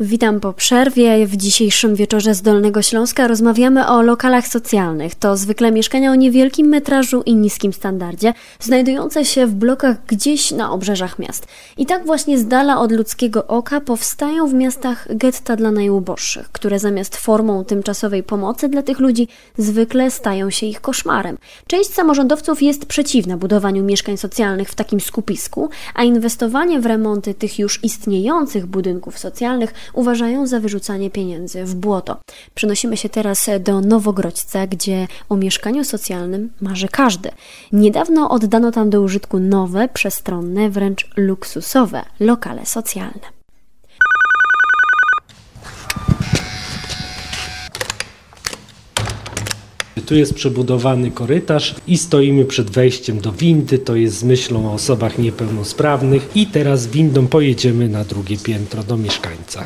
Witam po przerwie. W dzisiejszym wieczorze z Dolnego Śląska rozmawiamy o lokalach socjalnych. To zwykle mieszkania o niewielkim metrażu i niskim standardzie, znajdujące się w blokach gdzieś na obrzeżach miast. I tak właśnie z dala od ludzkiego oka powstają w miastach getta dla najuboższych, które zamiast formą tymczasowej pomocy dla tych ludzi zwykle stają się ich koszmarem. Część samorządowców jest przeciwna budowaniu mieszkań socjalnych w takim skupisku, a inwestowanie w remonty tych już istniejących budynków socjalnych uważają za wyrzucanie pieniędzy w błoto. Przenosimy się teraz do Nowogrodźca, gdzie o mieszkaniu socjalnym marzy każdy. Niedawno oddano tam do użytku nowe, przestronne, wręcz luksusowe lokale socjalne. Tu jest przebudowany korytarz i stoimy przed wejściem do windy. To jest z myślą o osobach niepełnosprawnych. I teraz windą pojedziemy na drugie piętro do mieszkańca.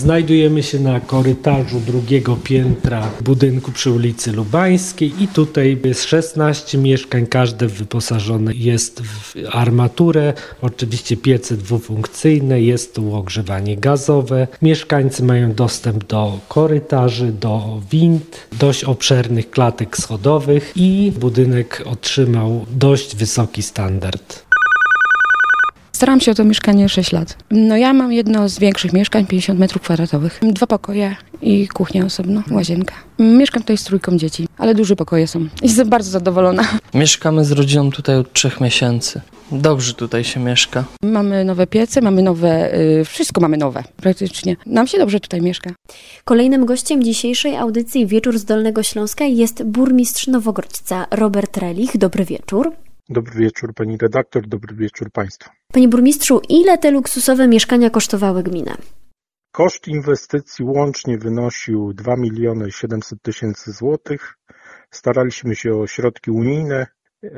Znajdujemy się na korytarzu drugiego piętra budynku przy ulicy Lubańskiej i tutaj jest 16 mieszkań, każde wyposażone jest w armaturę, oczywiście piece dwufunkcyjne, jest tu ogrzewanie gazowe. Mieszkańcy mają dostęp do korytarzy, do wind, dość obszernych klatek schodowych i budynek otrzymał dość wysoki standard. Staram się o to mieszkanie 6 lat. No ja mam jedno z większych mieszkań, 50 metrów kwadratowych. Dwa pokoje i kuchnia osobno, łazienka. Mieszkam tutaj z trójką dzieci, ale duże pokoje są. Jestem bardzo zadowolona. Mieszkamy z rodziną tutaj od trzech miesięcy. Dobrze tutaj się mieszka. Mamy nowe piece, mamy nowe, y, wszystko mamy nowe praktycznie. Nam się dobrze tutaj mieszka. Kolejnym gościem dzisiejszej audycji Wieczór z Dolnego Śląska jest burmistrz Nowogrodźca Robert Relich. Dobry wieczór. Dobry wieczór pani redaktor, dobry wieczór państwu. Panie burmistrzu, ile te luksusowe mieszkania kosztowały gminę? Koszt inwestycji łącznie wynosił 2 miliony 700 tysięcy złotych. Staraliśmy się o środki unijne. E,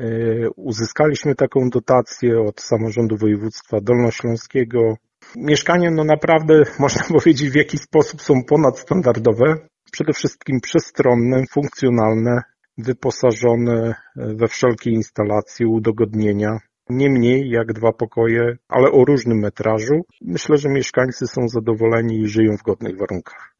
Uzyskaliśmy taką dotację od samorządu województwa dolnośląskiego. Mieszkania no naprawdę można powiedzieć w jakiś sposób są ponadstandardowe. Przede wszystkim przestronne, funkcjonalne, wyposażone we wszelkie instalacje, udogodnienia. Nie mniej jak dwa pokoje, ale o różnym metrażu. Myślę, że mieszkańcy są zadowoleni i żyją w godnych warunkach.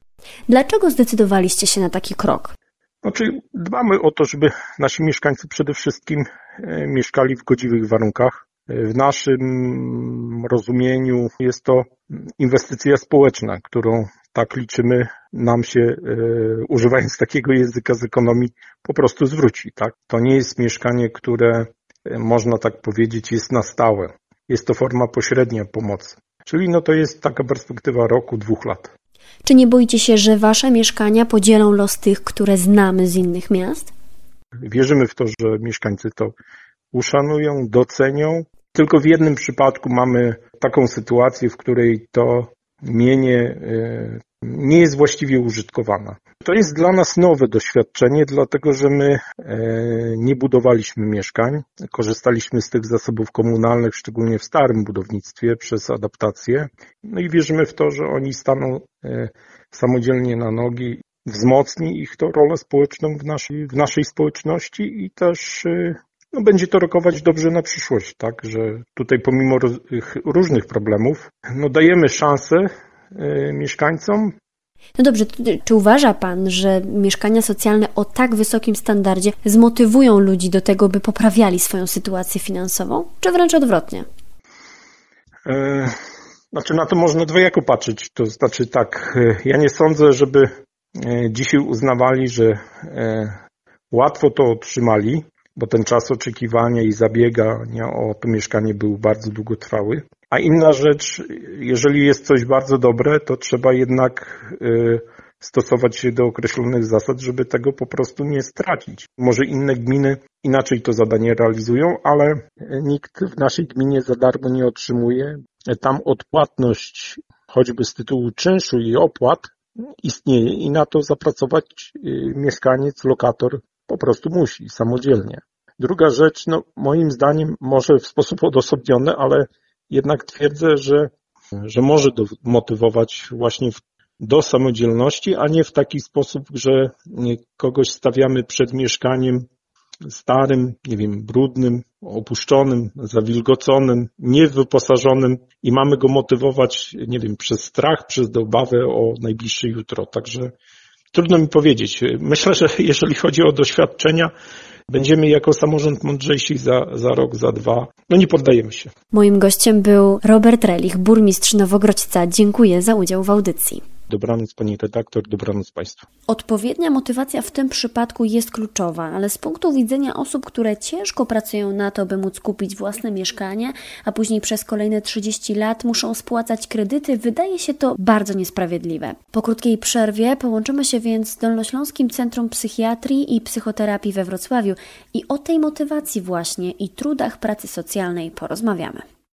Dlaczego zdecydowaliście się na taki krok? Znaczy, dbamy o to, żeby nasi mieszkańcy przede wszystkim e, mieszkali w godziwych warunkach. E, W naszym rozumieniu jest to inwestycja społeczna, którą tak liczymy, nam się, e, używając takiego języka z ekonomii, po prostu zwróci. Tak? To nie jest mieszkanie, które e, można tak powiedzieć jest na stałe. Jest to forma pośrednia pomocy. Czyli no to jest taka perspektywa roku, dwóch lat. Czy nie boicie się, że wasze mieszkania podzielą los tych, które znamy z innych miast? Wierzymy w to, że mieszkańcy to uszanują, docenią. Tylko w jednym przypadku mamy taką sytuację, w której to mienie e, nie jest właściwie użytkowana. To jest dla nas nowe doświadczenie, dlatego że my e, nie budowaliśmy mieszkań. Korzystaliśmy z tych zasobów komunalnych, szczególnie w starym budownictwie, przez adaptację. No i wierzymy w to, że oni staną e, samodzielnie na nogi. Wzmocni ich to rolę społeczną w naszej, w naszej społeczności i też no, będzie to rokować dobrze na przyszłość, tak, że tutaj pomimo różnych problemów, no dajemy szansę y, mieszkańcom. No dobrze, czy uważa Pan, że mieszkania socjalne o tak wysokim standardzie zmotywują ludzi do tego, by poprawiali swoją sytuację finansową, czy wręcz odwrotnie? Y, znaczy na to można dwojako patrzeć, to znaczy tak, y, ja nie sądzę, żeby y, dzisiaj uznawali, że y, łatwo to otrzymali, bo ten czas oczekiwania i zabiegania o to mieszkanie był bardzo długotrwały. A inna rzecz, jeżeli jest coś bardzo dobre, to trzeba jednak y, stosować się do określonych zasad, żeby tego po prostu nie stracić. Może inne gminy inaczej to zadanie realizują, ale nikt w naszej gminie za darmo nie otrzymuje. Tam odpłatność, choćby z tytułu czynszu i opłat, istnieje i na to zapracować y, mieszkaniec, lokator po prostu musi samodzielnie. Druga rzecz, no moim zdaniem może w sposób odosobniony, ale jednak twierdzę, że, że może do, motywować właśnie w, do samodzielności, a nie w taki sposób, że nie, kogoś stawiamy przed mieszkaniem starym, nie wiem, brudnym, opuszczonym, zawilgoconym, niewyposażonym i mamy go motywować, nie wiem, przez strach, przez obawę o najbliższe jutro. Także trudno mi powiedzieć. Myślę, że jeżeli chodzi o doświadczenia, będziemy jako samorząd mądrzejsi za, za rok, za dwa. No nie poddajemy się. Moim gościem był Robert Relich, burmistrz Nowogrodźca. Dziękuję za udział w audycji. Dobranoc pani redaktor, dobranoc państwu. Odpowiednia motywacja w tym przypadku jest kluczowa, ale z punktu widzenia osób, które ciężko pracują na to, by móc kupić własne mieszkanie, a później przez kolejne 30 lat muszą spłacać kredyty, wydaje się to bardzo niesprawiedliwe. Po krótkiej przerwie połączymy się więc z Dolnośląskim Centrum Psychiatrii i Psychoterapii we Wrocławiu i o tej motywacji właśnie i trudach pracy socjalnej porozmawiamy.